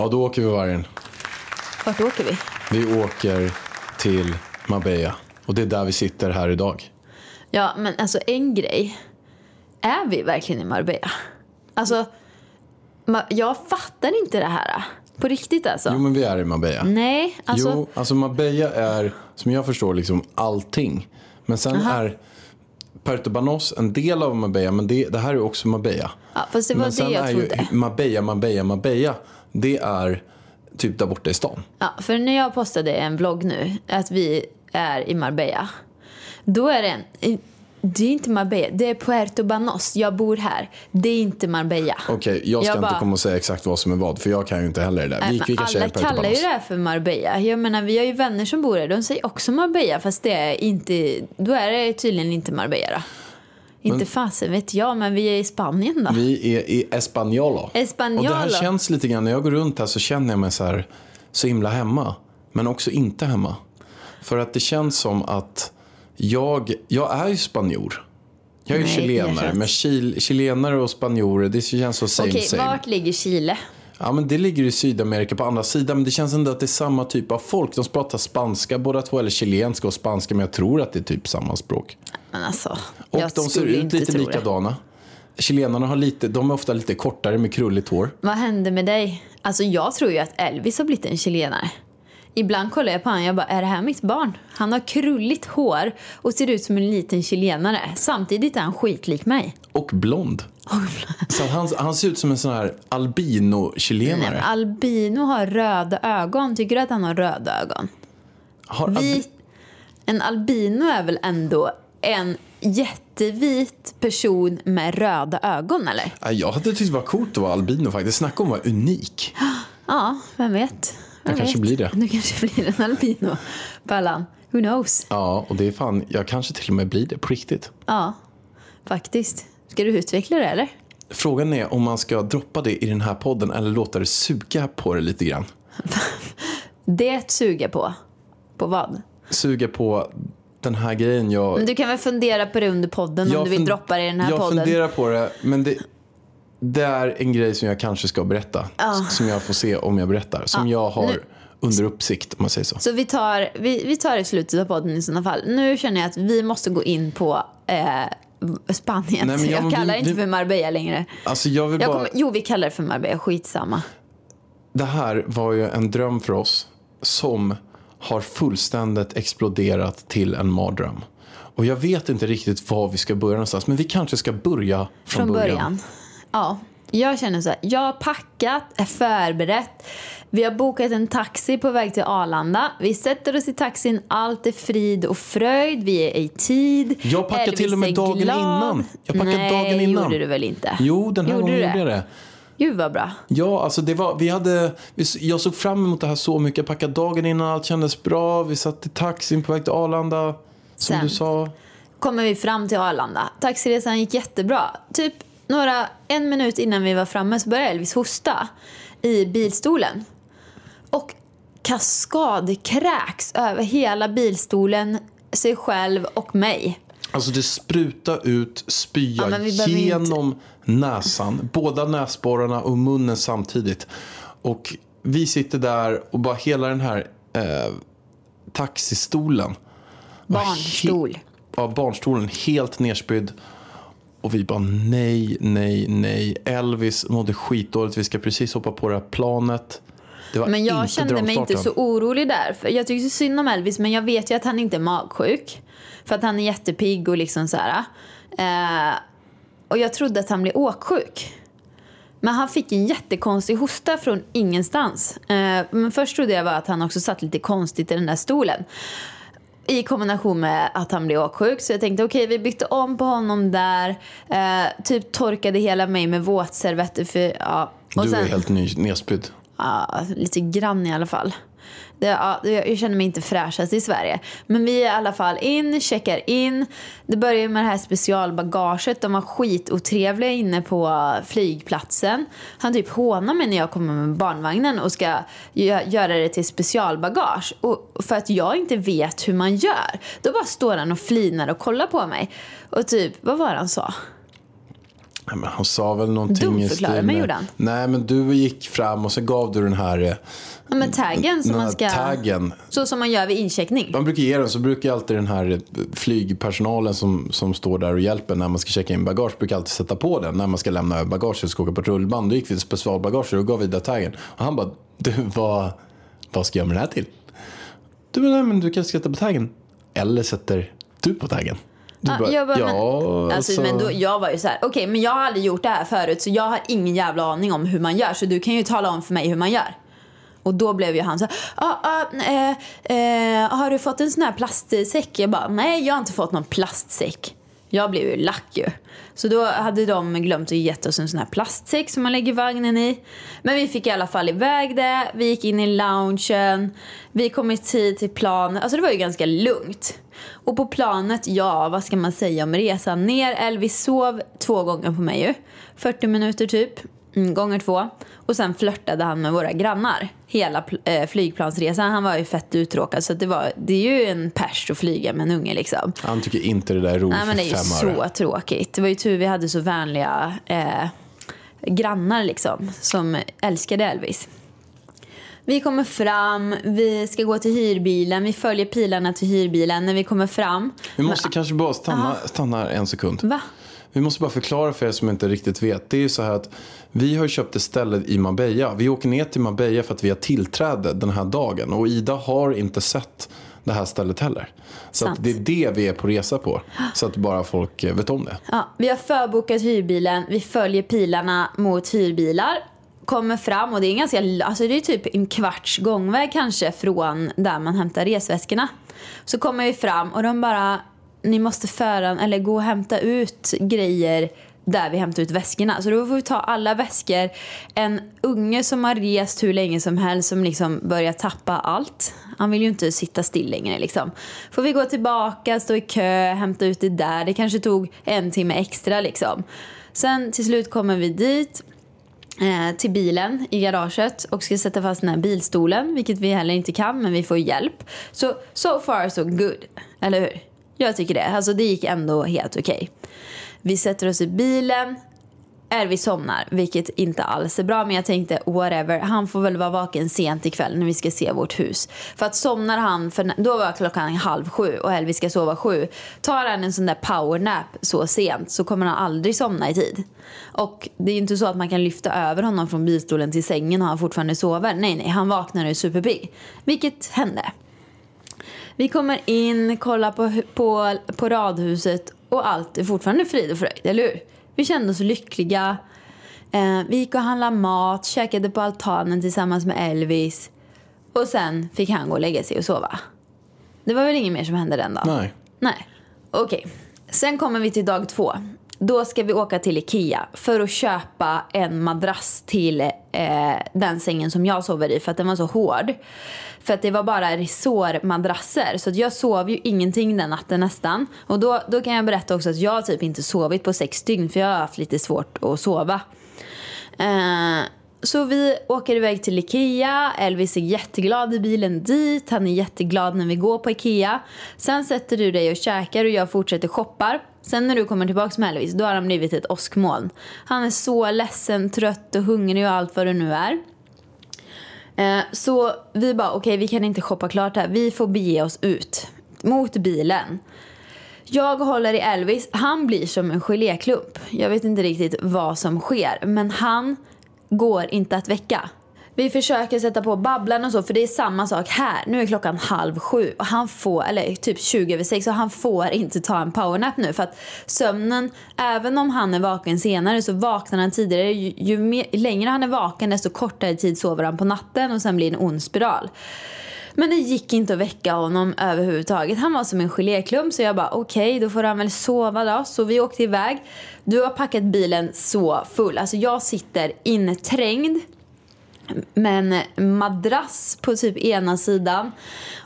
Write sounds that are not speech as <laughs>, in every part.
Ja, då åker vi vargen. Vart åker vi? Vi åker till Marbella. Och det är där vi sitter här idag. Ja, men alltså en grej. Är vi verkligen i Marbella? Alltså, jag fattar inte det här. På riktigt alltså. Jo, men vi är i Marbella. Nej, alltså. Jo, alltså Marbella är, som jag förstår, liksom allting. Men sen är Puerto Banos en del av Marbella, men det, det här är också Marbella. Ja, fast det var men det sen jag är trodde. ju Marbella, Marbella, Marbella, det är typ där borta i stan. Ja, för när jag postade en vlogg nu att vi är i Marbella. Då är det en... Det är inte Marbella, det är Puerto Banos. Jag bor här. Det är inte Marbella. Okej, jag ska Jag inte bara- komma och säga exakt vad som är vad, för jag kan ju inte heller det där. Nej, Vi, vi alla kallar ju det här för Marbella. Jag menar, vi har ju vänner som bor här. De säger också Marbella, fast det är inte... Då är det tydligen inte Marbella då. Inte fasen vet jag, men vi är i Spanien då. Vi är i Españolo. Españolo. Och det här känns lite grann, när jag går runt här så känner jag mig så här, så himla hemma. Men också inte hemma. För att det känns som att jag, jag är ju spanjor. Jag är Nej, chilenare, men chil, chilenare och spanjorer, det känns så same Okej, same. vart ligger Chile? Ja, men det ligger i Sydamerika på andra sidan, men det känns ändå att det är samma typ av folk. De pratar spanska båda två, eller chilenska och spanska, men jag tror att det är typ samma språk. Men alltså, Och jag de ser ut lite det. likadana. Chilenarna har lite, de är ofta lite kortare med krulligt hår. Vad hände med dig? Alltså jag tror ju att Elvis har blivit en chilenare. Ibland kollar jag på honom jag bara, är det här mitt barn? Han har krulligt hår och ser ut som en liten chilenare. Samtidigt är han skitlik mig. Och blond. Så han, han ser ut som en sån här albino-chilenare. albino har röda ögon. Tycker du att han har röda ögon? Har albi- en albino är väl ändå en jättevit person med röda ögon, eller? Ja, Jag hade tyckt det var coolt att vara albino faktiskt. Snacka om att vara unik. Ja, vem vet? Jag kanske vet? blir det. Du kanske blir en albino, Pallan. Who knows? Ja, och det är fan, jag kanske till och med blir det på riktigt. Ja, faktiskt. Ska du utveckla det eller? Frågan är om man ska droppa det i den här podden eller låta det suga på det lite grann. <laughs> Det suger på. På vad? Suga på den här grejen jag... Men du kan väl fundera på det under podden om jag du vill droppa det i den här jag podden. funderar på det, men det, det är en grej som jag kanske ska berätta. Som jag får se om jag berättar. Som jag har nu- under uppsikt, om man säger så. Så vi tar, vi, vi tar i slutet av podden i sådana fall. Nu känner jag att vi måste gå in på eh, Spanien. Nej, jag vi- kallar det inte för Marbella längre. Alltså jag vill Jag bara... kommer, jo, vi kallar det för Marbella. Skitsamma. Det här var ju en dröm för oss som har fullständigt exploderat till en mardröm. Och jag vet inte riktigt var vi ska börja någonstans, men vi kanske ska börja från, Från början. Ja, jag känner så här. Jag har packat, är förberett. Vi har bokat en taxi på väg till Arlanda. Vi sätter oss i taxin, allt är frid och fröjd. Vi är i tid. Jag packade Elvis till och med dagen glad. innan. Jag packade Nej, dagen innan. gjorde du väl inte? Jo, den här Gjorde gången gjorde jag det. Gud vad bra. Ja, alltså det var, vi hade, jag såg fram emot det här så mycket. Jag packade dagen innan, allt kändes bra. Vi satt i taxin på väg till Arlanda. Som Sen. du sa. kommer vi fram till Arlanda. Taxiresan gick jättebra. Typ några, en minut innan vi var framme så började Elvis hosta i bilstolen. Och kaskadkräks över hela bilstolen, sig själv och mig. Alltså det spruta ut spya Ja, behöver inte- genom näsan. Båda näsborrarna och munnen samtidigt. Och vi sitter där och bara hela den här eh, taxistolen. Barnstol. he- Ja, barnstolen helt nerspydd. Och vi bara nej, nej, nej. Elvis mådde skitdåligt. Vi ska precis hoppa på det här planet. Men jag kände mig inte så orolig där. För jag tycker så synd om Elvis, men jag vet ju att han inte är magsjuk. För att han är jättepigg och liksom så här. Eh, och jag trodde att han blev åksjuk. Men han fick en jättekonstig hosta från ingenstans. Eh, men först trodde jag var att han också satt lite konstigt i den där stolen. I kombination med att han blev åksjuk. Så jag tänkte okej, vi bytte om på honom där. Eh, typ torkade hela mig med våtservetter. För, ja. Och du sen, är helt ny, nedspydd. ja, lite grann i alla fall. Det, ja, jag känner mig inte fräschast i Sverige. Men vi är i alla fall in, checkar in. Det börjar med det här specialbagaget. De var skitotrevliga inne på flygplatsen. Han typ hånar mig när jag kommer med barnvagnen och ska gö- göra det till specialbagage. Och för att jag inte vet hur man gör. Då bara står han och flinar och kollar på mig. Och typ, vad var det han sa? Nej, men han sa väl någonting i stil med- gjorde han. Nej, men du gick fram och så gav du den här, eh, Ja, men taggen som man ska... taggen. Så som man gör vid incheckning. Man brukar ge den, så brukar alltid den här eh, flygpersonalen som, som står där och hjälper när man ska checka in bagage, brukar alltid sätta på den när man ska lämna över bagaget och ska åka på ett rullband. Då gick vi till specialbagage och gav vidare taggen. Och han bara, du vad, vad ska jag med den här till? Du, nej, men du kan sätta på taggen. Eller sätter du på taggen. Du Ja, jag bara, men- ja, Alltså, men då, jag var ju så här, okej men jag har aldrig gjort det här förut så jag har ingen jävla aning om hur man gör så du kan ju tala om för mig hur man gör. Och då blev ju han så här, ah, ah, eh, eh, har du fått en sån här plastsäck? Jag bara, nej jag har inte fått någon plastsäck. Jag blev ju lack ju. Så då hade de glömt att ge oss en sån här plastsäck som man lägger vagnen i. Men vi fick i alla fall iväg det. Vi gick in i loungen. Vi kom i tid till planet. Alltså det var ju ganska lugnt. Och på planet, ja vad ska man säga om resan ner? Elvis sov två gånger på mig ju. 40 minuter typ. Mm, gånger två. Och sen flörtade han med våra grannar. Hela eh, flygplansresan. Han var ju fett uttråkad. Så det, var, det är ju en pers att flyga med en unge liksom. Han tycker inte det där är roligt Nej men det är ju så tråkigt. Det var ju tur vi hade så vänliga eh, grannar liksom. Som älskade Elvis. Vi kommer fram, vi ska gå till hyrbilen, vi följer pilarna till hyrbilen. När vi kommer fram... Vi måste kanske bara stanna, stanna en sekund. Va? Vi måste bara förklara för er som inte riktigt vet. Det är ju så här att vi har köpt ett ställe i Marbella. Vi åker ner till Marbella för att vi har tillträde den här dagen. Och Ida har inte sett det här stället heller. Så det är det vi är på resa på. Så att bara folk eh, vet om det. Ja, vi har förbokat hyrbilen, vi följer pilarna mot hyrbilar. Kommer fram och det är ganska, alltså det är typ en kvarts gångväg kanske från där man hämtar resväskorna. Så kommer vi fram och de bara, ni måste föra, eller gå och hämta ut grejer där vi hämtar ut väskorna. Så då får vi ta alla väskor. En unge som har rest hur länge som helst som liksom börjar tappa allt. Han vill ju inte sitta still längre liksom. Får vi gå tillbaka, stå i kö, hämta ut det där. Det kanske tog en timme extra liksom. Sen till slut kommer vi dit eh, till bilen i garaget och ska sätta fast den här bilstolen, vilket vi heller inte kan, men vi får hjälp. Så so far so good, eller hur? Jag tycker det. Alltså det gick ändå helt okej. Vi sätter oss i bilen. Elvis somnar, vilket inte alls är bra. Men jag tänkte whatever, han får väl vara vaken sent ikväll när vi ska se vårt hus. För att somnar han, för då var klockan halv sju och Elvis ska sova sju. Tar han en sån där powernap så sent så kommer han aldrig somna i tid. Och det är ju inte så att man kan lyfta över honom från bilstolen till sängen och han fortfarande sover. Nej, nej, han vaknar och är superpigg. Vilket hände. Vi kommer in, kollar på, på, på radhuset och allt är fortfarande frid och fröjd, eller hur? Vi kände oss lyckliga. Eh, vi gick och handlade mat, käkade på altanen tillsammans med Elvis. Och sen fick han gå och lägga sig och sova. Det var väl inget mer som hände den dagen? Nej. Nej. Okej. Sen kommer vi till dag två. Då ska vi åka till Ikea för att köpa en madrass till eh, den sängen som jag sover i för att den var så hård. För att det var bara resårmadrasser så att jag sov ju ingenting den natten nästan. Och då, då kan jag berätta också att jag har typ inte sovit på sex dygn för jag har haft lite svårt att sova. Eh, så vi åker iväg till Ikea. Elvis är jätteglad i bilen dit. Han är jätteglad när vi går på Ikea. Sen sätter du dig och käkar och jag fortsätter shoppar. Sen när du kommer tillbaka med Elvis, då har han blivit ett åskmoln. Han är så ledsen, trött och hungrig och allt vad det nu är. Eh, så vi bara, okej vi kan inte shoppa klart här. Vi får bege oss ut mot bilen. Jag håller i Elvis. Han blir som en geléklump. Jag vet inte riktigt vad som sker. Men han går inte att väcka. Vi försöker sätta på babblan och så för det är samma sak här. Nu är klockan halv sju och han får, eller typ 20 över sex och han får inte ta en powernap nu för att sömnen, även om han är vaken senare så vaknar han tidigare. Ju, ju mer, längre han är vaken desto kortare tid sover han på natten och sen blir det en ond spiral. Men det gick inte att väcka honom överhuvudtaget. Han var som en geléklump så jag bara okej, då får han väl sova då. Så vi åkte iväg. Du har packat bilen så full. Alltså jag sitter inträngd med en madrass på typ ena sidan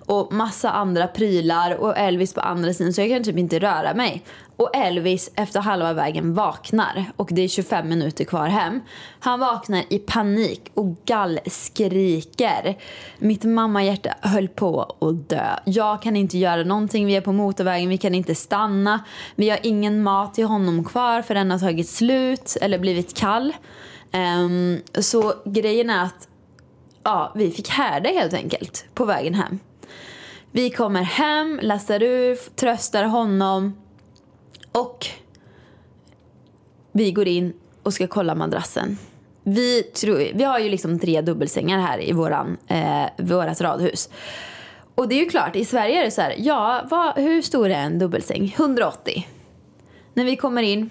och massa andra prylar och Elvis på andra sidan så jag kan typ inte röra mig. Och Elvis efter halva vägen vaknar och det är 25 minuter kvar hem. Han vaknar i panik och gallskriker. Mitt mammahjärta höll på att dö. Jag kan inte göra någonting, vi är på motorvägen, vi kan inte stanna. Vi har ingen mat till honom kvar för den har tagit slut eller blivit kall. Um, så grejen är att ja, vi fick härda helt enkelt på vägen hem. Vi kommer hem, lastar ur, tröstar honom och vi går in och ska kolla madrassen. Vi, tror, vi har ju liksom tre dubbelsängar här i våran, eh, vårat radhus. Och det är ju klart, i Sverige är det så här, ja, vad, hur stor är en dubbelsäng? 180. När vi kommer in,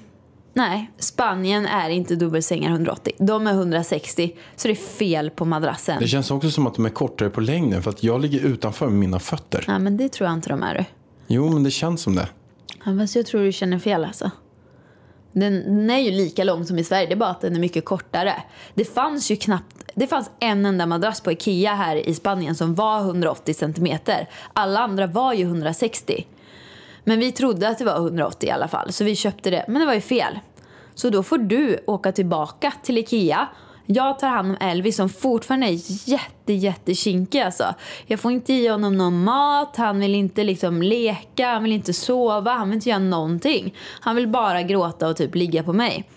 nej, Spanien är inte dubbelsängar 180. De är 160, så det är fel på madrassen. Det känns också som att de är kortare på längden för att jag ligger utanför med mina fötter. Ja, men det tror jag inte de är. du. Jo, men det känns som det. Ja, fast jag tror du känner fel alltså. Den, den är ju lika lång som i Sverige, det är bara att den är mycket kortare. Det fanns ju knappt, det fanns en enda madrass på Ikea här i Spanien som var 180 centimeter. Alla andra var ju 160. Men vi trodde att det var 180 i alla fall, så vi köpte det. Men det var ju fel. Så då får du åka tillbaka till Ikea. Jag tar hand om Elvis som fortfarande är jätte, jättekinkig alltså. Jag får inte ge honom någon mat, han vill inte liksom leka, han vill inte sova, han vill inte göra någonting. Han vill bara gråta och typ ligga på mig.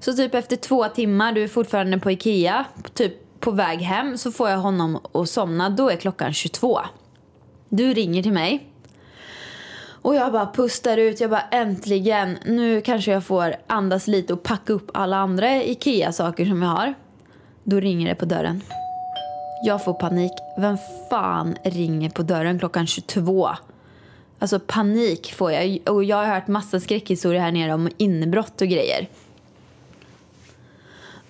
Så typ efter två timmar, du är fortfarande på Ikea, typ på väg hem, så får jag honom att somna. Då är klockan 22. Du ringer till mig. Och jag bara pustar ut, jag bara äntligen, nu kanske jag får andas lite och packa upp alla andra IKEA-saker som jag har. Då ringer det på dörren. Jag får panik. Vem fan ringer på dörren klockan 22? Alltså panik får jag. Och jag har hört massa skräckhistorier här nere om inbrott och grejer.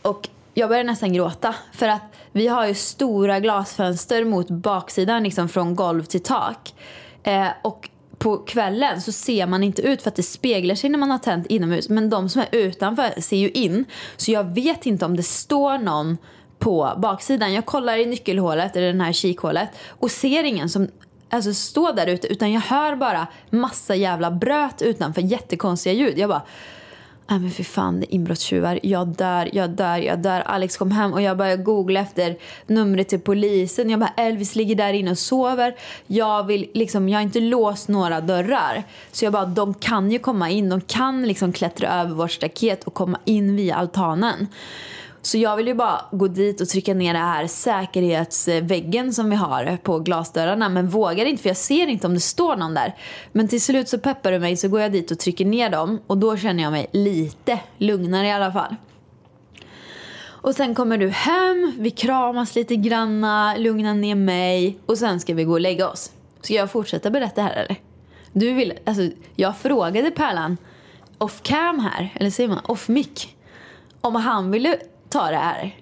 Och jag börjar nästan gråta. För att vi har ju stora glasfönster mot baksidan, liksom från golv till tak. Eh, och på kvällen så ser man inte ut för att det speglar sig när man har tänt inomhus. Men de som är utanför ser ju in. Så jag vet inte om det står någon på baksidan. Jag kollar i nyckelhålet, eller det här kikhålet, och ser ingen som alltså, står där ute. Utan jag hör bara massa jävla bröt utanför, jättekonstiga ljud. Jag bara Nej men för fan, det är inbrottstjuvar. Jag dör, jag dör, jag dör. Alex kom hem och jag började googla efter numret till polisen. Jag bara, Elvis ligger där inne och sover. Jag vill liksom, jag har inte låst några dörrar. Så jag bara, de kan ju komma in. De kan liksom klättra över vårt staket och komma in via altanen. Så jag vill ju bara gå dit och trycka ner den här säkerhetsväggen som vi har på glasdörrarna men vågar inte för jag ser inte om det står någon där. Men till slut så peppar du mig så går jag dit och trycker ner dem och då känner jag mig lite lugnare i alla fall. Och sen kommer du hem, vi kramas lite granna, lugnar ner mig och sen ska vi gå och lägga oss. Ska jag fortsätta berätta här eller? Du vill, alltså, jag frågade Pärlan off cam här, eller säger man off mic, om han ville ta det här.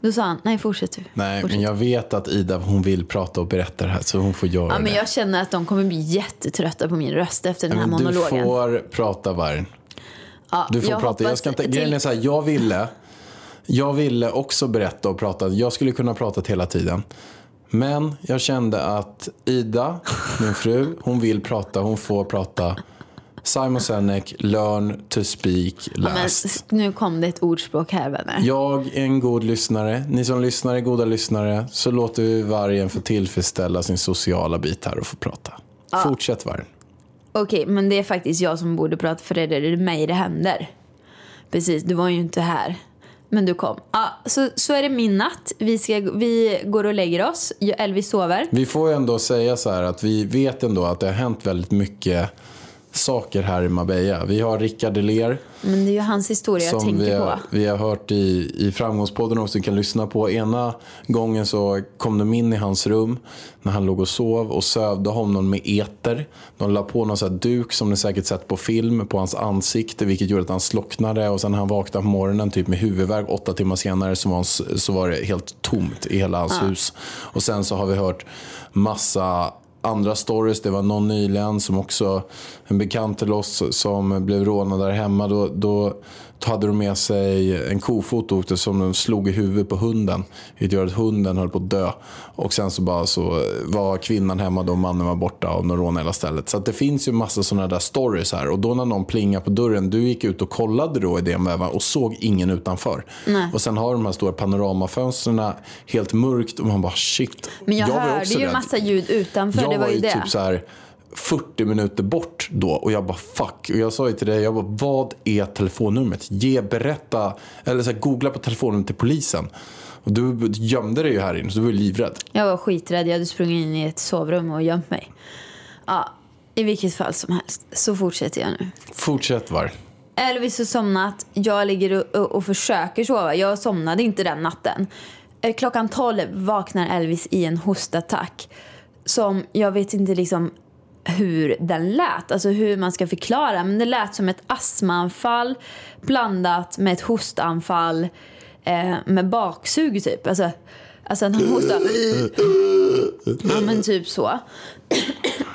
Då sa han, nej fortsätt du. Nej, fortsätt. men jag vet att Ida hon vill prata och berätta det här så hon får göra Ja, men det. jag känner att de kommer bli jättetrötta på min röst efter den här Men du monologen. får prata Vargen. ja, Du får prata. Jag ska inte, grejen är så här, jag ville, jag ville också berätta och prata. Jag skulle kunna prata hela tiden. Men jag kände att Ida, min fru, hon vill prata, hon får prata. Simon Sinek, learn to speak Ja, men last. s- nu kom det ett ordspråk här vänner. Jag är en god lyssnare. Ni som lyssnar är goda lyssnare. Så låter vi vargen få tillfredsställa sin sociala bit här och få prata. Fortsätt vargen. Okej, men det är faktiskt jag som borde prata för det är mig det händer. Precis, du var ju inte här. Men du kom. Ja, så, så är det min natt. Vi, ska, vi går och lägger oss. Elvis sover. Vi får ju ändå säga så här att vi vet ändå att det har hänt väldigt mycket saker här i Marbella. Vi har Rickard Deler Men det är ju hans historia jag som vi tänker har, på. vi har hört i, i Framgångspodden också. Kan lyssna på. Ena gången så kom de in i hans rum när han låg och sov och sövde honom med eter. De la på någon sån här duk som ni säkert sett på film på hans ansikte vilket gjorde att han slocknade och sen när han vaknade på morgonen typ med huvudvärk åtta timmar senare så var, han, så var det helt tomt i hela hans hus. Och sen så har vi hört massa andra stories. Det var någon nyligen som också, en bekant till oss som blev rånad där hemma. Då, då hade de med sig en kofot och åkte som de slog i huvudet på hunden. Vilket gör att hunden höll på att dö. Och sen så bara så var kvinnan hemma då mannen var borta och de rånade hela stället. Så det finns ju massa sådana där stories här. Och då när någon plingade på dörren, du gick ut och kollade då i den väven och såg ingen utanför. Och sen har de här stora panoramafönstren helt mörkt och man bara shit. Men jag, var hörde ju rädd. massa ljud utanför. Jag det var ju det. typ så här 40 minuter bort då och jag bara fuck. Och jag sa ju till dig, jag bara vad är telefonnumret? Ge, berätta, eller så här, googla på telefonnumret till polisen. Och du gömde dig ju här inne så du var ju livrädd. Jag var skiträdd. Jag hade sprungit in i ett sovrum och gömt mig. Ja, i vilket fall som helst. Så fortsätter jag nu. Fortsätt var. Elvis har somnat. Jag ligger och, och, och försöker sova. Jag somnade inte den natten. Eh, Klockan 12 vaknar Elvis i en hostattack. Som jag vet inte liksom hur den lät, alltså hur man ska förklara. Men det lät som ett astmaanfall blandat med ett hostanfall eh, med baksug typ. Alltså, alltså att han hostar. Ja men typ så.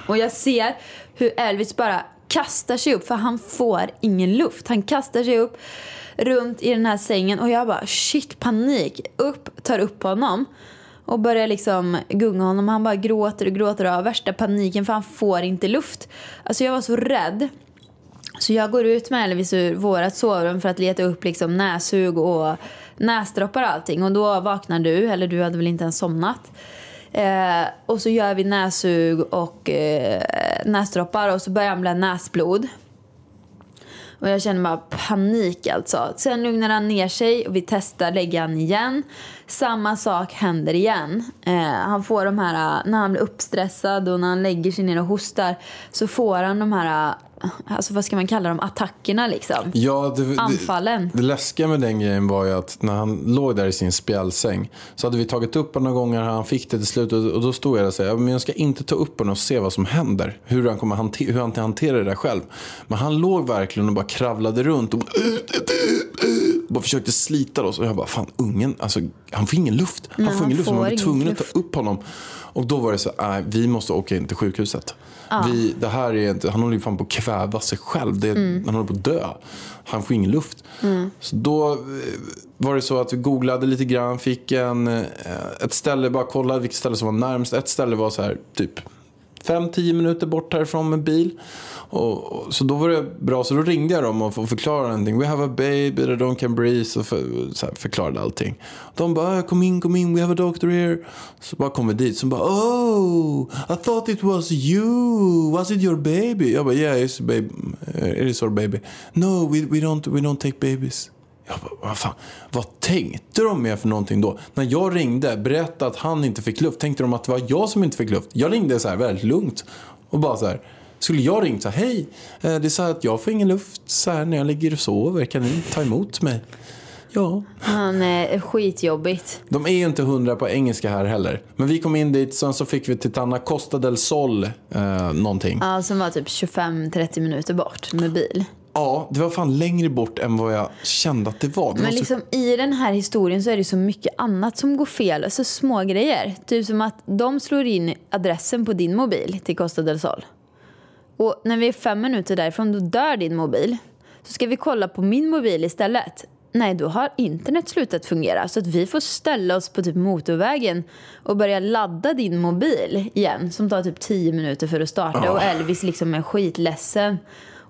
Och jag ser hur Elvis bara kastar sig upp för han får ingen luft. Han kastar sig upp runt i den här sängen och jag bara shit panik. Upp, tar upp honom och börjar liksom gunga honom. Han bara gråter och gråter och har värsta paniken för han får inte luft. Alltså jag var så rädd. Så jag går ut med Elvis ur vårat sovrum för att leta upp liksom näshug och näsdroppar och allting. Och då vaknar du, eller du hade väl inte ens somnat. Eh, och så gör vi näshug och eh, näsdroppar och så börjar han bli näsblod. Och jag känner bara panik alltså. Sen lugnar han ner sig och vi testar lägga han igen. Samma sak händer igen. Eh, han får de här, eh, när han blir uppstressad och när han lägger sig ner och hostar så får han de här, eh, alltså vad ska man kalla dem, attackerna liksom. Ja, det, det, Anfallen. Det läskiga med den grejen var ju att när han låg där i sin spjälsäng så hade vi tagit upp honom några gånger, han fick det till slut och, då stod jag där och sa, "Ja, men jag ska inte ta upp honom och se vad som händer. Hur han kommer hur han hanterar det där själv. Men han låg verkligen och bara kravlade runt och bara försökte slita loss och jag bara, fan ungen, alltså han får ingen luft. Han Nej, får ingen luft, så man var tvungen att luft. ta upp honom. Och då var det så, nej vi måste åka in till sjukhuset. Vi, det här är inte, han håller ju fan på att kväva sig själv. Det, Mm. Han håller på att dö. Han får ingen luft. Så då eh, var det så att vi googlade lite grann. Fick en, eh, ett ställe, bara kollade vilket ställe som var närmst. Ett ställe var så här typ 5-10 minuter bort härifrån med bil. Och, och, så då var det bra, så då ringde jag dem och för- förklarade någonting. We have a baby that don't can breathe. Och för, så här, förklarade allting. De bara, ah, kom in, kom in, we have a doctor here. Så bara kom vi dit. Så bara, oh, I thought it was you. Was it your baby? Jag bara, yeah, it's baby. Eh, it is our baby. No, we, we, don't, we don't take babies. Jag bara, vad fan, vad tänkte de med för någonting då? När jag ringde, berättade att han inte fick luft, tänkte de att det var jag som inte fick luft? Jag ringde så här väldigt lugnt och bara så här, skulle jag ringt så här, hej, eh, det är så här att jag får ingen luft så här när jag ligger och sover, kan ni ta emot mig? Ja, Han är skitjobbigt. de är ju inte hundra på engelska här heller. Men vi kom in dit, sen så fick vi till Tanna Costa del Sol eh, någonting. Ja, som var typ 25-30 minuter bort med bil. Ja, det var fan längre bort än vad jag kände att det var. Det Men så liksom, i den här historien så är det så mycket annat som går fel. Alltså små grejer. Typ som att de slår in adressen på din mobil till Costa del Sol. Och när vi är fem minuter därifrån då dör din mobil. Så ska vi kolla på min mobil istället. Nej, då har internet slutat fungera. Så att vi får ställa oss på typ motorvägen och börja ladda din mobil igen. Som tar typ 10 minuter för att starta. Och Elvis liksom är skitledsen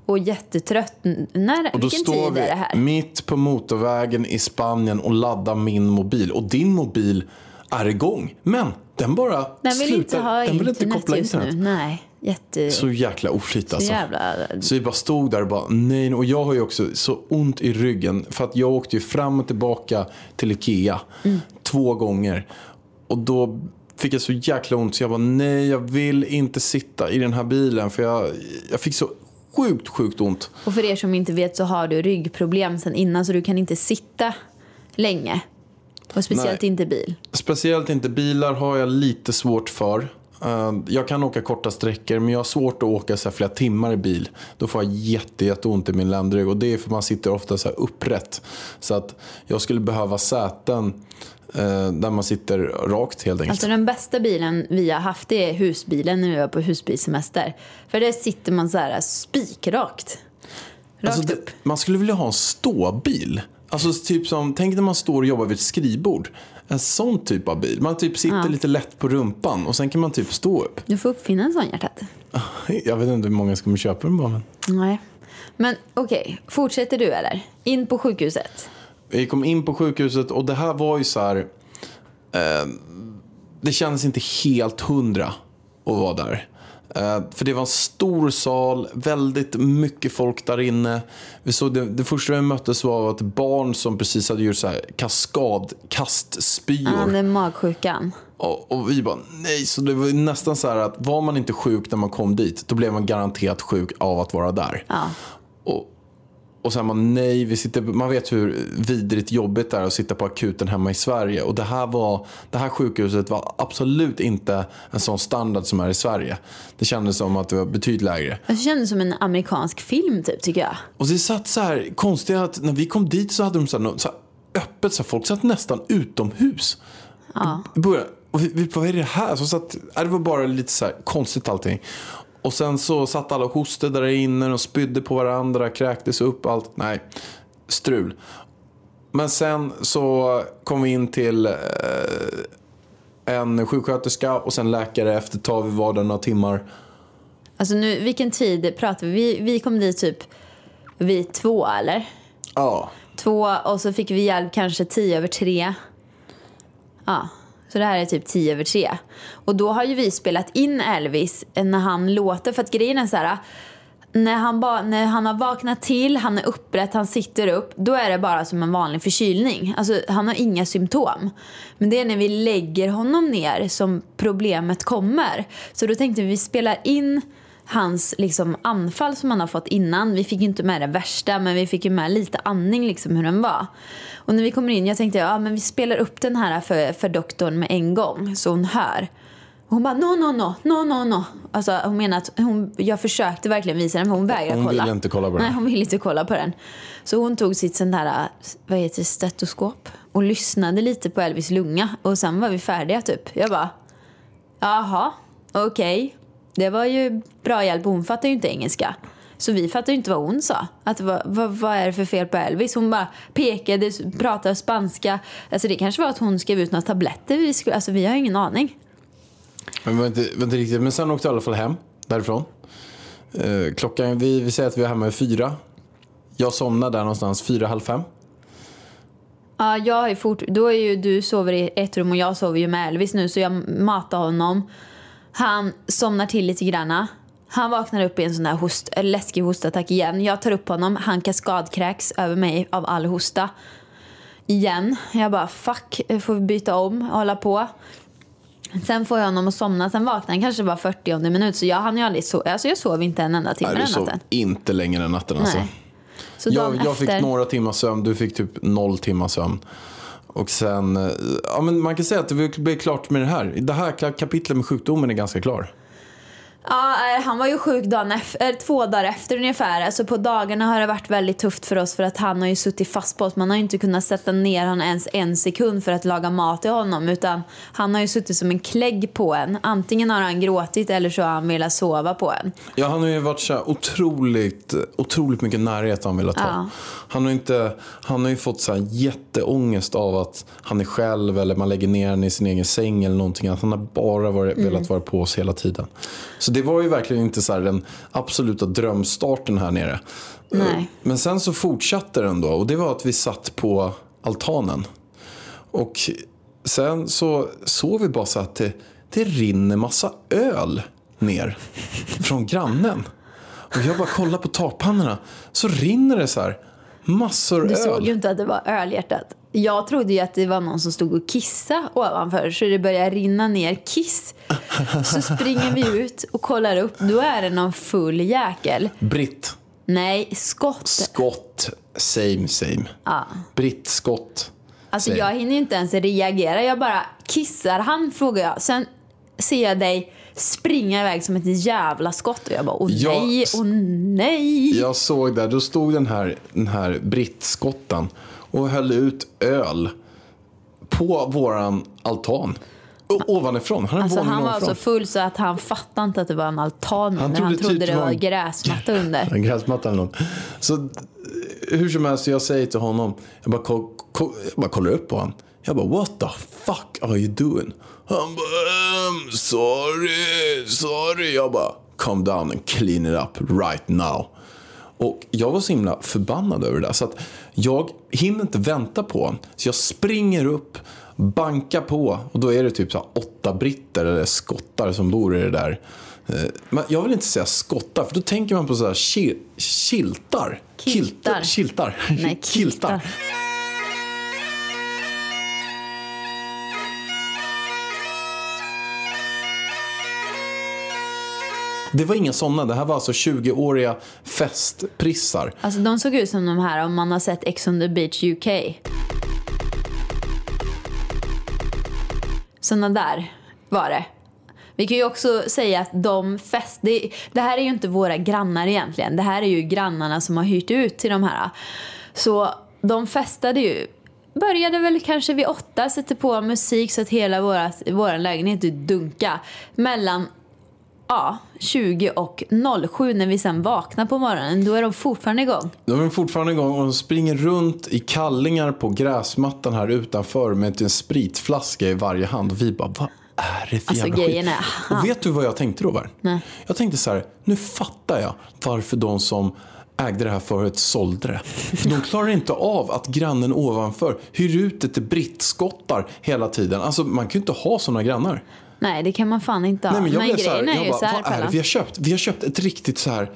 och jättetrött. När, Och då vilken står tid vi är det här? mitt på motorvägen i Spanien och laddar min mobil. Och din mobil är igång. Men den bara Den vill slutar. inte ha den vill inte koppla internet. nu. Nej, jätte... Så jäkla oflyt alltså. jävla... Så vi bara stod där och bara nej. Och jag har ju också så ont i ryggen. För att jag åkte ju fram och tillbaka till Ikea. Mm. Två gånger. Och då fick jag så jäkla ont så jag bara nej jag vill inte sitta i den här bilen. För jag, jag fick så sjukt, sjukt ont. Och för er som inte vet så har du ryggproblem sen innan så du kan inte sitta länge. Och speciellt Nej. inte bil. Speciellt inte bilar har jag lite svårt för. Eh, Jag kan åka korta sträckor men jag har svårt att åka så flera timmar i bil. Då får jag jätte, jätteont i min ländrygg och det är för man sitter ofta så här upprätt. Så att jag skulle behöva säten där man sitter rakt helt enkelt. Alltså den bästa bilen vi har haft det är husbilen när vi var på husbilsemester. För där sitter man så här spikrakt. Rakt Alltså, det- upp. Man skulle vilja ha en ståbil. Alltså typ som, tänk när man står och jobbar vid ett skrivbord. En sån typ av bil. Man typ sitter lite lätt på rumpan och sen kan man typ stå upp. Du får uppfinna en sån hjärtat. <laughs> Jag vet inte hur många ska man köpa den bara. Men... Nej. Men okej, fortsätter du eller? In på sjukhuset. Vi kom in på sjukhuset och det här var ju så här. Eh, det kändes inte helt hundra att vara där. Eh, för det var en stor sal, väldigt mycket folk där inne. Vi såg det, det första vi möttes var ett barn som precis hade gjort så här kaskadkastspyor. Ja, det är magsjukan. Och, och vi bara nej, så det var nästan så här att var man inte sjuk när man kom dit, då blev man garanterat sjuk av att vara där. Ja. Och, och sen man nej, vi sitter, man vet hur vidrigt jobbigt det är att sitta på akuten hemma i Sverige. Och det här, var, det här sjukhuset var absolut inte en sån standard som är i Sverige. Det kändes som att det var betydligt lägre. Det kändes som en amerikansk film typ tycker jag. Och det satt så här konstigt att när vi kom dit så hade de så här, så här öppet, så här, folk satt nästan utomhus. Ja. I början, och vi, vi vad är det här? Så satt, det var bara lite så här konstigt allting. Och sen så satt alla och hostade där inne och spydde på varandra, kräktes upp allt. Nej, strul. Men sen så kom vi in till eh, en sjuksköterska och sen läkare efter ett tag. Vi var där några timmar. Alltså nu, vilken tid pratar vi? Vi, vi kom dit typ vid två eller? Ja, Två och så fick vi hjälp kanske tio över tre. Ja, så det här är typ tio över tre. Och då har ju vi spelat in Elvis eh, när han låter. För att grejen är så här. När han, ba, när han har vaknat till, han är upprätt, han sitter upp. Då är det bara som en vanlig förkylning. Alltså han har inga symptom. Men det är när vi lägger honom ner som problemet kommer. Så då tänkte vi, vi spelar in hans liksom, anfall som han har fått innan. Vi fick ju inte med det värsta men vi fick ju med lite andning liksom hur den var. Och när vi kommer in, jag tänkte ja men vi spelar upp den här för, för doktorn med en gång så hon hör. Hon bara no no no, no no no. Alltså hon menar att hon, jag försökte verkligen visa den men hon vägrade Hon kolla. ville inte kolla på den. Nej hon ville inte kolla på den. Så hon tog sitt sånt där, vad heter det, stetoskop och lyssnade lite på Elvis lunga och sen var vi färdiga typ. Jag bara Jaha, okej. Det var ju bra hjälp. Hon fattar ju inte engelska. Så vi fattar ju inte vad hon sa. Att, vad, vad, vad är det för fel på Elvis? Hon bara pekade, pratade spanska. Alltså det kanske var att hon skrev ut några tabletter. Vi, skulle, alltså vi har ingen aning. Men, det var inte, var riktigt. Men sen åkte jag i alla fall hem därifrån. Eh, klockan, vi, vi säger att vi är hemma vid fyra. Jag somnade där någonstans fyra, halv fem. Ja, jag ju fort, då är ju du sover i ett rum och jag sover ju med Elvis nu så jag matar honom. Han somnar till lite granna. Han vaknar upp i en sån där host, läskig hostattack igen. Jag tar upp honom, han kaskadkräks över mig av all hosta. Igen. Jag bara fuck, får vi byta om och hålla på. Sen får jag honom att somna, sen vaknar han kanske bara 40 minut så jag hann ju aldrig sova. Alltså jag sov inte en enda timme Nej, du den sov natten. inte längre den natten alltså. Nej. Så Jag, jag fick efter, några timmars sömn, du fick typ noll timmars sömn. Och sen, eh, ja men man kan säga att det blir klart med det här. Det här kapitlet med sjukdomen är ganska klar. Ja, eh, han var ju sjuk dagen efter, två dagar efter ungefär. Alltså på dagarna har det varit väldigt tufft för oss för att han har ju suttit fast på oss. Man har ju inte kunnat sätta ner honom ens en sekund för att laga mat till honom. Utan han har ju suttit som en klägg på en. Antingen har han gråtit eller så har han velat sova på en. Ja, han har ju varit så här otroligt, otroligt mycket närhet han velat ha. Ja. Han, har inte, han har ju fått så här jätteångest av att han är själv eller man lägger ner honom i sin egen säng eller någonting. Att han har bara varit, Mm. velat vara på oss hela tiden. Så det var ju verkligen inte så här den absoluta drömstarten här nere. Nej. Men sen så fortsatte den då och det var att vi satt på altanen. Och sen så såg vi bara så att det, det rinner massa öl ner från grannen. Och jag bara kollar på takpannorna så rinner det så här Massor Du öl. såg ju inte att det var ölhjärtat. Jag trodde ju att det var någon som stod och kissade ovanför så det började rinna ner kiss. Så <laughs> springer vi ut och kollar upp. Då är det någon full jäkel. Britt. Nej, skott. Skott. Same same. Ja. Britt Skott. Alltså jag hinner ju inte ens reagera. Jag bara kissar han frågar jag. Sen ser jag dig springa iväg som ett jävla skott och jag bara åh Ja, nej, åh nej. Jag såg där, då stod den här, den här brittskotten och höll ut öl på våran altan. Ovanifrån. Han, Alltså han var så full så att han fattade inte att det var en altan Han när han trodde trodde typ det var var- gräsmatta under. <laughs> En gräsmatta eller något. Så hur som helst, jag säger till honom, jag bara, jag bara kollar upp på honom. Jag bara, what the fuck are you doing? Han bara, um, sorry, sorry. Jag bara, calm down and clean it up right now. Och jag var så himla förbannad över det där. Så att jag hinner inte vänta på honom. Så jag springer upp, bankar på. Och då är det typ så åtta britter eller skottar som bor i det där. Eh, Men jag vill inte säga skottar, för då tänker man på så här ki- kiltar. Kiltar. Kiltar. Nej, <laughs> kiltar. Det var inga sådana. Det här var alltså 20-åriga festprissar. Alltså de såg ut som de här om man har sett Ex on the beach UK. Sådana där var det. Vi kan ju också säga att de fest... Det, det här är ju inte våra grannar egentligen. Det här är ju grannarna som har hyrt ut till de här. Så de festade ju. Började väl kanske vid åtta, sätter på musik så att hela våra, vår lägenhet dunkade Mellan ja, 20 och 07 när vi sen vaknar på morgonen. Då är de fortfarande igång. De är fortfarande igång och de springer runt i kallingar på gräsmattan här utanför med en spritflaska i varje hand. Och vi bara, vad är det för Alltså, jävla grejen skit? är- Och vet du vad jag tänkte då? Var? Nej. Jag tänkte så här, nu fattar jag varför de som ägde det här förut sålde det. De klarar inte av att grannen ovanför hyr ut det till brittskottar hela tiden. Alltså man kan ju inte ha sådana grannar. Nej, det kan man fan inte ha. Nej, men jag blev så här, jag bara, här, vad är det vi har köpt? Vi har köpt ett riktigt så här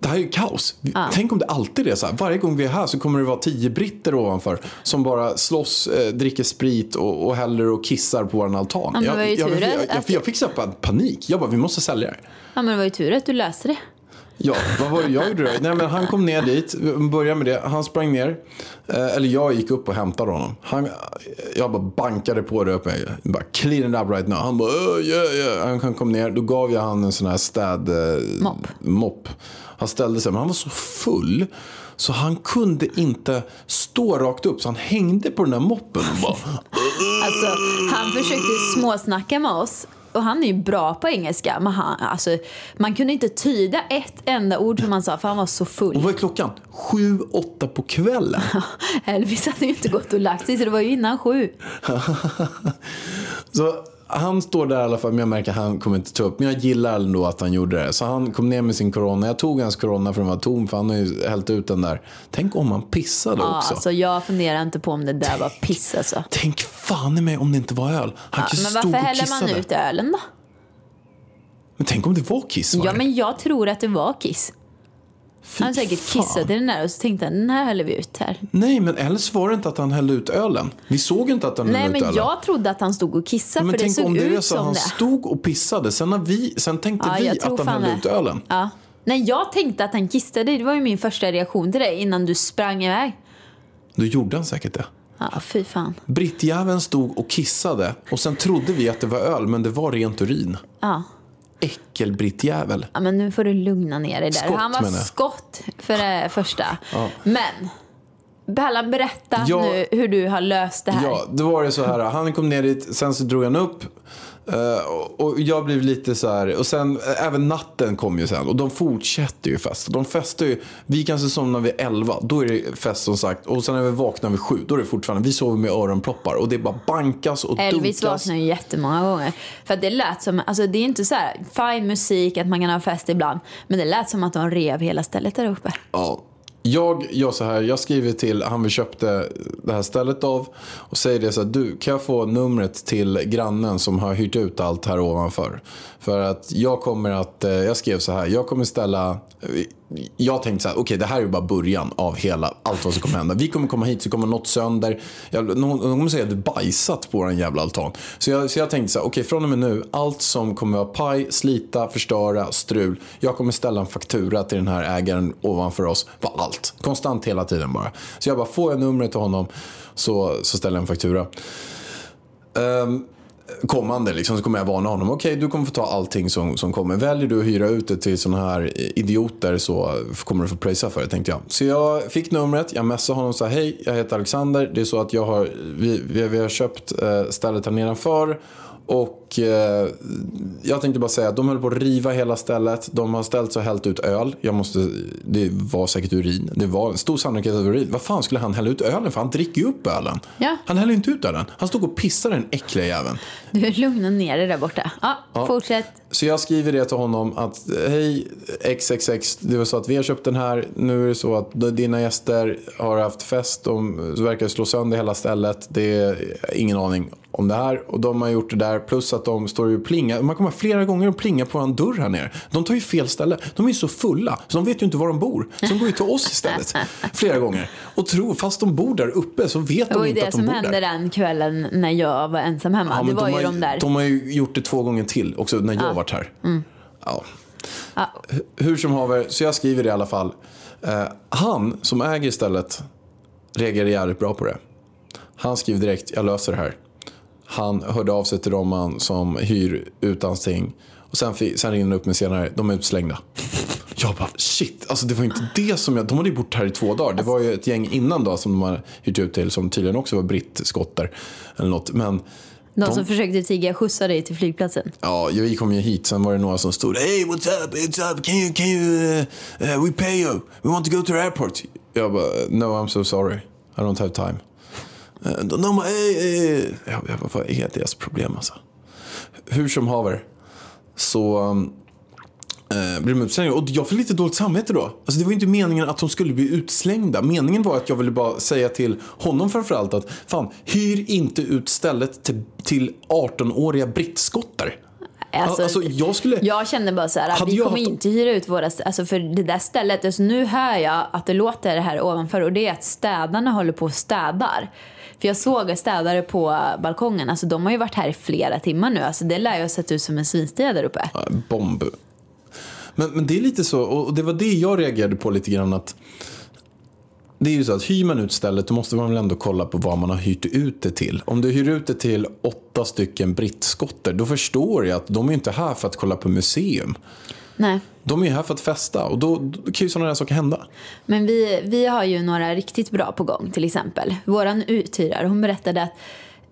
det här är ju kaos. Ja. Tänk om det alltid är så här. Varje gång vi är här så kommer det vara tio britter ovanför som bara slåss, eh, dricker sprit och, och häller och kissar på vår altan. men ju jag, jag, jag, jag, fick så panik. Jag bara, vi måste sälja det. Ja, men det var ju tur att du löste det. Ja, vad var det jag gjorde då? Nej, men han kom ner dit, vi började med det. Han sprang ner, eh, eller jag gick upp och hämtade honom. Han, jag bara bankade på det uppe. Jag Bara clean it up right now. Han bara, oh, yeah, yeah. Han- kom ner, då gav jag han en sån här städ... Eh, Mopp. mopp. Han ställde sig, men han var så full. Så han kunde inte stå rakt upp, så han hängde på den där moppen och bara... Alltså, han försökte småsnacka med oss. Och han är ju bra på engelska. Men han, alltså, man kunde inte tyda ett enda ord som han sa för han var så Och full. vad är klockan? Sju, åtta på kvällen. <laughs> Elvis hade ju inte gått och lagt sig så det var ju innan sju. <laughs> Så han står där i alla fall, men jag märker att han kommer inte ta upp. Men jag gillar ändå att han gjorde det. Så han kom ner med sin corona. Jag tog hans corona för den var tom, för han har ju hällt ut den där. Tänk om han pissade Ja, också. alltså, jag funderar inte på om det där var piss alltså. Tänk fan i mig om det inte var öl. Han Ja, men varför häller man ut ölen då? Men tänk om det var kiss var Ja, men jag tror att det var kiss. Fy Han har säkert kissat i den där och så tänkte han den här häller vi ut här. Nej, men eller så var det inte att han hällde ut ölen. Vi såg inte att han Nej, hällde ut men ölen. jag trodde att han stod och kissade men för det tänk såg om det är ut så att som han det. stod och pissade. Sen, har vi, sen tänkte Ja, vi att han hällde det. ut ölen. Ja. Nej, jag tänkte att han kissade. Det var ju min första reaktion till dig innan du sprang iväg. Då gjorde han säkert det. Ja, fy fan. Brittjäveln stod och kissade och sen trodde vi att det var öl, men det var rent urin. Ja. Äckelbrittjävel. ja, men nu får du lugna ner dig där. Skott, han var skott för det första. Ja. Men, Bellan, berätta Ja. nu hur du har löst det här. Ja, då var det så här. Han kom ner dit, sen så drog han upp. Eh, och- jag blev lite så här. Och sen eh, även natten kom ju sen. Och de fortsätter ju fest. De festar ju. Vi kanske somnar vid 11. Då är det fest som sagt. Och sen när vi vaknar vid 7. Då är det fortfarande. Vi sover med öronproppar. Och det bara bankas och Elvis dunkas. vaknade ju jättemånga gånger. För att det lät som, alltså det är inte så här fine musik att man kan ha fest ibland. Men det lät som att de rev hela stället där uppe. Ja. Jag gör så här, jag skriver till han vi köpte det här stället av och säger det så här, du kan jag få numret till grannen som har hyrt ut allt här ovanför? För att jag kommer att, eh, jag skrev så här, jag kommer ställa, eh, jag tänkte så här, okej det här är ju bara början av hela allt vad som kommer hända. Vi kommer komma hit så kommer något sönder. Jag, någon, kommer säga att du bajsat på en jävla altan. Så jag, så jag tänkte så här, okej från och med nu, allt som kommer vara paj, slita, förstöra, strul. Jag kommer ställa en faktura till den här ägaren ovanför oss på allt. Konstant hela tiden bara. Så jag bara, får jag numret till honom så, så ställer jag en faktura. Um, kommande liksom, så kommer jag varna honom. Okej, du kommer få ta allting som, som kommer. Väljer du att hyra ut det till sådana här idioter så kommer du få pröjsa för det, tänkte jag. Så jag fick numret, jag messade honom och sa hej, jag heter Alexander. Det är så att jag har, vi, vi, vi har köpt eh, stället här nedanför. Och eh, jag tänkte bara säga att de höll på att riva hela stället. De har ställt sig och hällt ut öl. Jag måste, det var säkert urin. Det var en stor sannolikhet att det var urin. Vad fan skulle han hälla ut ölen för? Han dricker ju upp ölen. Ja. Han häller inte ut ölen. Han stod och pissade den äckliga jäveln. Du lugna ner dig där borta. Ja, fortsätt. Så jag skriver det till honom att hej XXX, det var så att vi har köpt den här. Nu är det så att dina gäster har haft fest. De verkar slå sönder hela stället. Det är ingen aning om det här. Och de har gjort det där. Plus att de står och plingar. Man kommer flera gånger och plingar på en dörr här nere. De tar ju fel ställe. De är ju så fulla. Så de vet ju inte var de bor. Så de går ju till oss istället. <laughs> Flera gånger. Och tror, fast de bor där uppe så vet Det de var ju inte det att de som bor hände där. den kvällen när jag var ensam hemma. Ja, det var de, ju har, de där. de har ju gjort det två gånger till också när jag har varit här. Ja. Ja. H- Hur som haver, så jag skriver det i alla fall. Eh, han som äger stället reagerar jävligt bra på det. Han skriver direkt, jag löser det här. Han hörde av sig till Roman som hyr ut allting. Och sen, sen ringde han upp mig senare, de är utslängda. Jag bara shit, alltså det var inte det som jag, de hade ju bott här i två dagar. Det var ju ett gäng innan då som de har hyrt ut till som tydligen också var brittskotter. Eller något. Men De som försökte tigga skjutsa dig till flygplatsen. Ja, vi kom ju hit, sen var det några som stod Hey, what's up, what's up, can you, can you, uh, uh, we pay you, we want to go to the airport. Jag bara, no I'm so sorry, I don't have time. Uh, de bara, hey, hey. Jag, jag vad är deras problem alltså? Hur som haver, så um, eh, blir de utslängda. Och jag får lite dåligt samvete då. Alltså det var inte meningen att de skulle bli utslängda. Meningen var att jag ville bara säga till honom framförallt att fan, hyr inte ut stället till, till 18-åriga brittskottar. Alltså, Alltså, jag skulle... Jag kände bara så här, vi kommer haft- inte hyra ut våra, alltså för det där stället, alltså nu hör jag att det låter här ovanför och det är att städarna håller på och städar. För jag såg städare på balkongen, alltså de har ju varit här i flera timmar nu, alltså det lär ju ha sett ut som en svinstia där uppe. Ja, bomb. Men, men det är lite så, och det var det jag reagerade på lite grann att det är ju så att hyr man ut stället då måste man väl ändå kolla på vad man har hyrt ut det till. Om du hyr ut det till åtta stycken brittskotter då förstår jag att de är inte här för att kolla på museum. Nej. De är ju här för att festa och då, då kan ju sådana där saker hända. Men vi, vi har ju några riktigt bra på gång till exempel. Våran uthyrare hon berättade att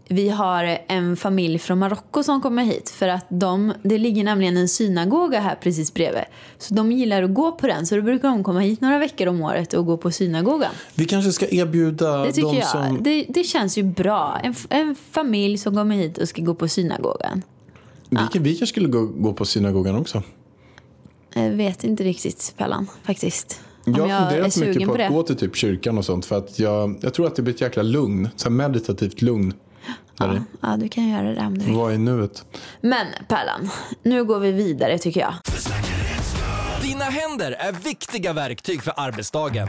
vi har en familj från Marocko som kommer hit för att de, det ligger nämligen en synagoga här precis bredvid. Så de gillar att gå på den så då brukar de komma hit några veckor om året och gå på synagogan. Vi kanske ska erbjuda Det tycker de jag. som... Det, det känns ju bra. En, en familj som kommer hit och ska gå på synagogan. Vi, vi kanske skulle gå, gå på synagogan också. Jag vet inte riktigt Pellan faktiskt. Om Jag har är funderat sugen mycket på på att gå till typ kyrkan och sånt för att jag, jag tror att det blir ett jäkla lugn. Så här meditativt lugn. Ja, ja, du kan göra det om du vill. Vad är nuet? Men Pärlan, nu går vi vidare tycker jag. Dina händer är viktiga verktyg för arbetsdagen.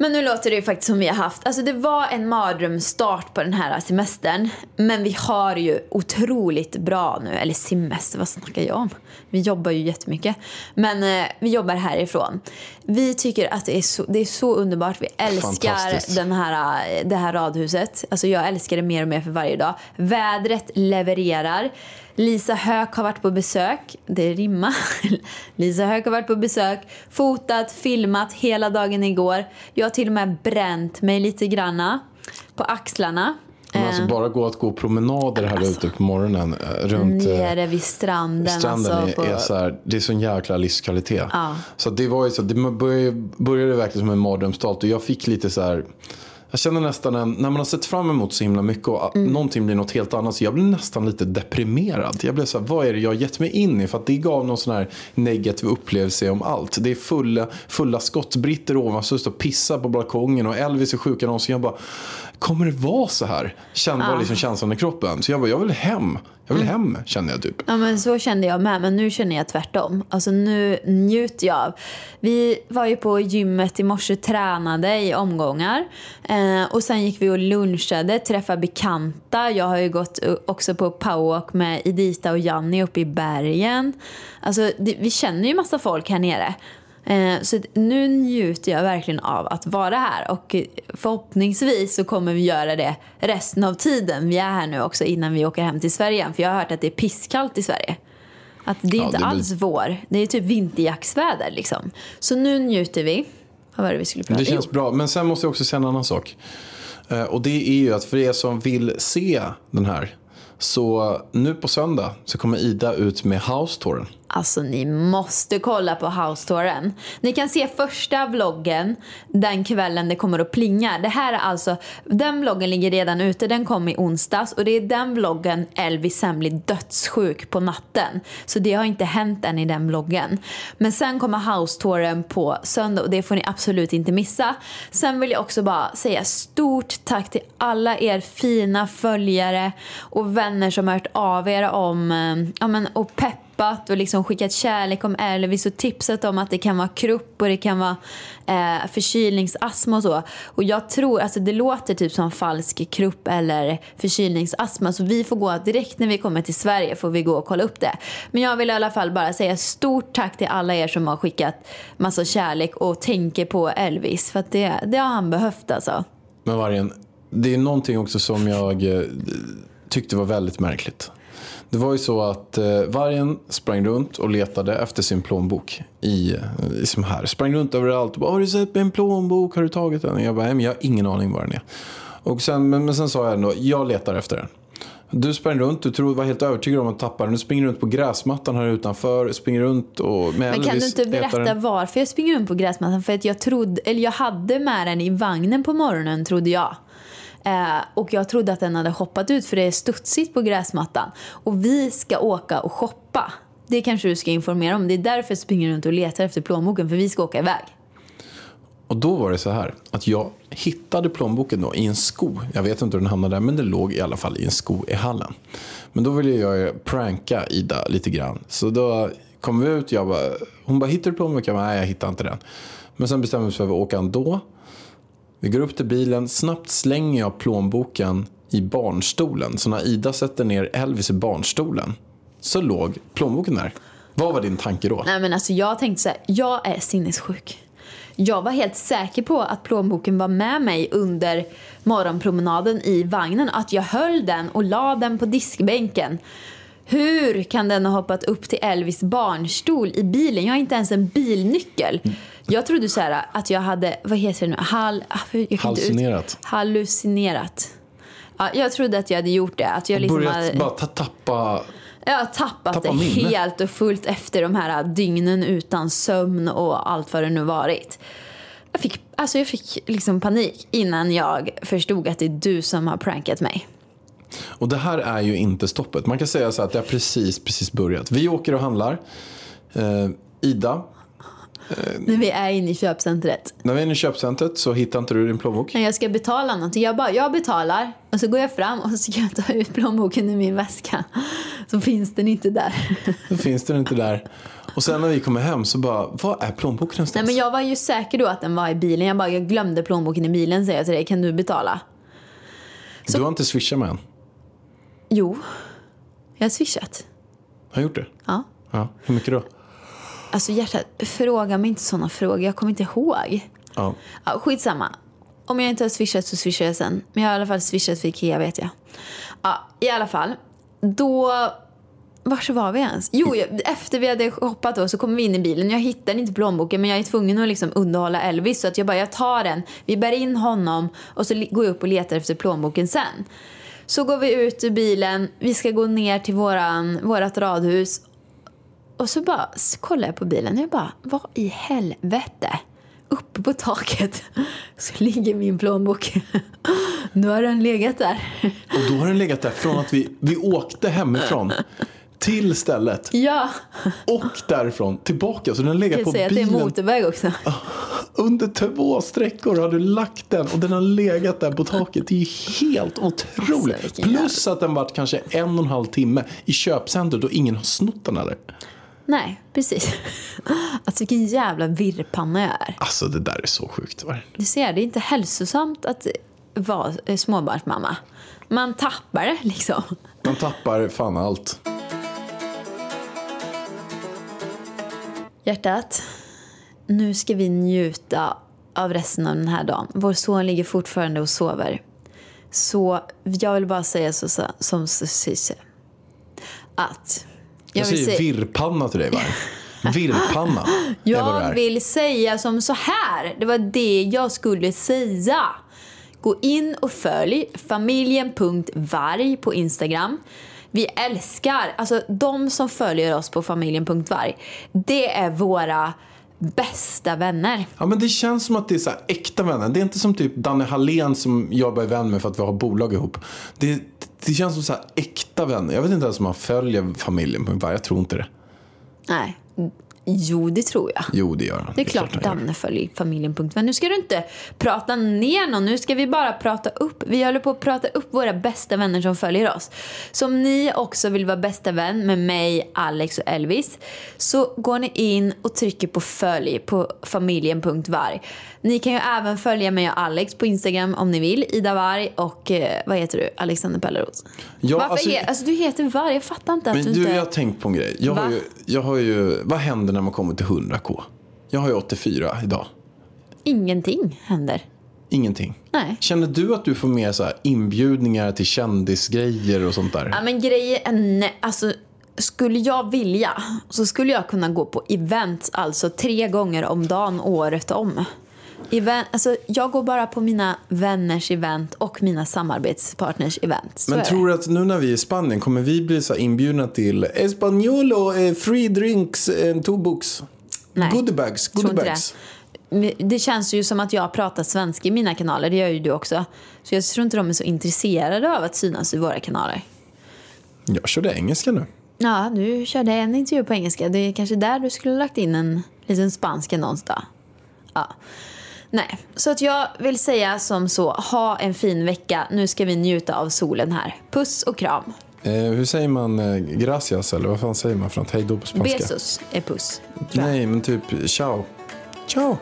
Men nu låter det ju faktiskt som vi har haft, alltså det var en mardrömsstart på den här semestern. Men vi har ju otroligt bra nu, eller semester, vad snackar jag om? Vi jobbar ju jättemycket. Men eh, vi jobbar härifrån. Vi tycker att det är så, det är så underbart, vi älskar den här, det här radhuset. Alltså jag älskar det mer och mer för varje dag. Vädret levererar. Lisa Höök har varit på besök. Det rimmar. <laughs> Lisa Höök har varit på besök, fotat, filmat hela dagen igår. Jag har till och med bränt mig lite granna på axlarna. Men alltså Eh, bara gå att gå promenader här ute på morgonen eh, runt eh, Nere vid stranden. stranden alltså, är, är så här, det är sån jäkla livskvalitet. Ja. Så det var ju så, det började, började verkligen som en mardrömsstart och jag fick lite så här jag känner nästan en, när man har sett fram emot så himla mycket och Mm. någonting blir något helt annat. Så jag blir nästan lite deprimerad. Jag blev så här, vad är det jag har gett mig in i? För att det gav någon sån här negativ upplevelse om allt. Det är fulla, fulla skottbritter ovanför och pissar på balkongen och Elvis är sjuka någonsin. Jag bara, kommer det vara så här? Kände var liksom känslan i kroppen. Så jag bara, jag vill hem. Jag Mm. vill hem, kände jag typ. Ja men så kände jag med, men nu känner jag tvärtom. Alltså nu njuter jag av. Vi var ju på gymmet i morse, tränade i omgångar. Eh, och sen gick vi och lunchade, träffade bekanta. Jag har ju gått eh, också på powerwalk med Edita och Janni uppe i bergen. Alltså det, vi känner ju massa folk här nere. Eh, Så nu njuter jag verkligen av att vara här och eh, förhoppningsvis så kommer vi göra det resten av tiden vi är här nu också innan vi åker hem till Sverige. För jag har hört att det är pisskallt i Sverige. Att det är Ja, inte det blir- alls vår, det är typ vinterjacksväder liksom. Så nu njuter vi. Vad var det vi skulle prata Det känns bra. Men sen måste jag också säga en annan sak. Eh, Och det är ju att för er som vill se den här. Så nu på söndag så kommer Ida ut med House Touren. Alltså ni måste kolla på House Touren. Ni kan se första vloggen den kvällen det kommer att plinga. Det här är alltså, den vloggen ligger redan ute, den kom i onsdags och det är den vloggen Elvis sen blir dödssjuk på natten. Så det har inte hänt än i den vloggen. Men sen kommer House Touren på söndag och det får ni absolut inte missa. Sen vill jag också bara säga stort tack till alla er fina följare och vänner som har hört av er om, eh, ja men och peppat och liksom skickat kärlek om Elvis och tipsat om att det kan vara krupp och det kan vara eh, förkylningsastma och så. Och jag tror, alltså det låter typ som falsk krupp eller förkylningsastma så vi får gå direkt när vi kommer till Sverige får vi gå och kolla upp det. Men jag vill i alla fall bara säga stort tack till alla er som har skickat massa kärlek och tänker på Elvis för att det, det har han behövt alltså. Men Vargen, det är någonting också som jag eh, tyckte var väldigt märkligt. Det var ju så att eh, vargen sprang runt och letade efter sin plånbok. I, liksom här. Sprang runt överallt och bara, har du sett min plånbok? Har du tagit den? Jag bara, nej men jag har ingen aning var den är. Och sen, men, men sen sa jag ändå, jag letar efter den. Du sprang runt, du tror, var helt övertygad om att tappa den. Du springer runt på gräsmattan här utanför, springer runt och med Men kan du inte berätta den. varför jag springer runt på gräsmattan? För att jag trodde, eller jag hade med den i vagnen på morgonen trodde jag. Eh, och jag trodde att den hade hoppat ut för det är studsigt på gräsmattan. Och vi ska åka och shoppa. Det kanske du ska informera om. Det är därför jag springer runt och letar efter plånboken för vi ska åka iväg. Och då var det så här att jag hittade plånboken då i en sko. Jag vet inte hur den hamnade där men den låg i alla fall i en sko i hallen. Men då ville jag pranka Ida lite grann. Så då kom vi ut jag bara, hon bara hittar du plånboken? Jag bara, nej jag hittar inte den. Men sen bestämde vi oss för att åka ändå. Vi går upp till bilen, snabbt slänger jag plånboken i barnstolen. Så när Ida sätter ner Elvis i barnstolen så låg plånboken där. Vad var din tanke då? Nej men alltså jag tänkte så här, jag är sinnessjuk. Jag var helt säker på att plånboken var med mig under morgonpromenaden i vagnen. Att jag höll den och la den på diskbänken. Hur kan den ha hoppat upp till Elvis barnstol i bilen? Jag har inte ens en bilnyckel. Jag trodde så här att jag hade, vad heter det nu, Hal, ah, inte ut- Hallucinerat. Hallucinerat. Ja, jag trodde att jag hade gjort det. Att jag liksom Börjat hade... bara ta, tappa Jag har tappat Tappa det minne. helt och fullt efter de här dygnen utan sömn och allt vad det nu varit. Jag fick, alltså jag fick liksom panik innan jag förstod att det är du som har prankat mig. Och det här är ju inte stoppet. Man kan säga så att det har precis, precis börjat. Vi åker och handlar. Eh, Ida, När vi är inne i köpcentret. när vi är inne i köpcentret så hittar inte du din plånbok. När jag ska betala någonting, jag bara, jag betalar. Och så går jag fram och så ska jag ta ut plånboken ur min väska. Så finns den inte där. Då finns den inte där. Och sen när vi kommer hem så bara, var är plånboken Nej någonstans? men jag var ju säker då att den var i bilen. Jag bara, jag glömde plånboken i bilen säger jag till dig. Kan du betala? Du har inte swishat med än. Jo, jag har swishat. Har gjort det? Ja. Ja. Hur mycket då? Alltså hjärtat, fråga mig inte såna frågor. Jag kommer inte ihåg. Ja. Ja, skitsamma. Om jag inte har swishat så swishar jag sen. Men jag har i alla fall swishat för Ikea vet jag. Ja, i alla fall. Då... Var var vi ens? Jo, jag- efter vi hade hoppat då så kom vi in i bilen. Jag hittade inte plånboken men jag är tvungen att liksom underhålla Elvis. Så att jag bara, jag tar den. Vi bär in honom och så går jag upp och letar efter plånboken sen. Så går vi ut ur bilen. Vi ska gå ner till våran, vårat radhus. Och så bara s- kollar jag på bilen och jag bara, vad i helvete? uppe på taket <laughs> så ligger min plånbok. <laughs> Nu har den legat där. Och då har den legat där från att vi, vi åkte hemifrån <laughs> till stället Ja, och därifrån tillbaka. Så den har legat på att det är bilen. motorväg också. <laughs> Under två sträckor har du lagt den och den har legat där på taket. Det är ju helt otroligt. Alltså, Plus att den varit kanske en och en halv timme i köpcentret och ingen har snott den eller. Nej, precis. <laughs> Alltså vilken jävla virrpanna jag är. Alltså det där är så sjukt. Du ser, det är inte hälsosamt att vara eh, småbarnsmamma. Man tappar det liksom. Man tappar fan allt. Hjärtat, nu ska vi njuta av resten av den här dagen. Vår son ligger fortfarande och sover. Så jag vill bara säga så, så, som Cissi. Att... Jag, vill säger säga- virrpanna till dig va? <laughs> Virrpanna Jag vill säga som så här. Det var det jag skulle säga. Gå in och följ familjen.varg på Instagram. Vi älskar, alltså de som följer oss på familjen.varg, det är våra bästa vänner. Ja, men det känns som att det är så äkta vänner. Det är inte som typ Danne Hallén som jag bara är vän med för att vi har bolag ihop. Det, det känns som så här äkta vänner. Jag vet inte ens om man följer familjen på Jag tror inte det. Nej, jo det tror jag. Jo, det gör han. Det är klart gör. Danne följer familjen.varg. Nu ska du inte prata ner någon, nu ska vi bara prata upp. Vi håller på att prata upp våra bästa vänner som följer oss. Så om ni också vill vara bästa vän med mig, Alex och Elvis så går ni in och trycker på följ på familjen.varg. Ni kan ju även följa mig och Alex på Instagram om ni vill. Ida Varg och eh, vad heter du? Alexander Pelleroth. Ja, Varför alltså- he- alltså, du heter Varg, jag fattar inte att Men du du, inte... jag har tänkt på en grej. Jag har, Va? ju, jag har ju, vad händer när man kommer till 100k? Jag har ju 84 idag. Ingenting händer. Ingenting. Nej. Känner du att du får mer så här inbjudningar till kändisgrejer och sånt där? Ja men grejen är, nej, alltså skulle jag vilja så skulle jag kunna gå på event alltså tre gånger om dagen året om. Event, alltså, jag går bara på mina vänners event och mina samarbetspartners event. Så Men tror du att nu när vi är i Spanien kommer vi bli så inbjudna till Espanolo, eh, free drinks, and two books? Nej. Goodiebags, goodiebags. det. Det känns ju som att jag pratar svenska i mina kanaler, det gör ju du också. Så jag tror inte de är så intresserade av att synas i våra kanaler. Jag körde engelska nu. Ja, du körde en intervju på engelska. Det är kanske där du skulle ha lagt in en liten spansk annons då. Ja. Nej, så att jag vill säga som så, ha en fin vecka. Nu ska vi njuta av solen här. Puss och kram. Eh, hur säger man eh, gracias eller vad fan säger man för något? Hej då på spanska. Besos är puss. Nej, men typ ciao. Ciao.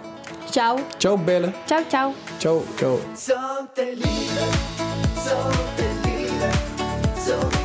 Ciao. Ciao Belle. Ciao, ciao. Ciao, ciao. Sånt är livet, sånt är livet,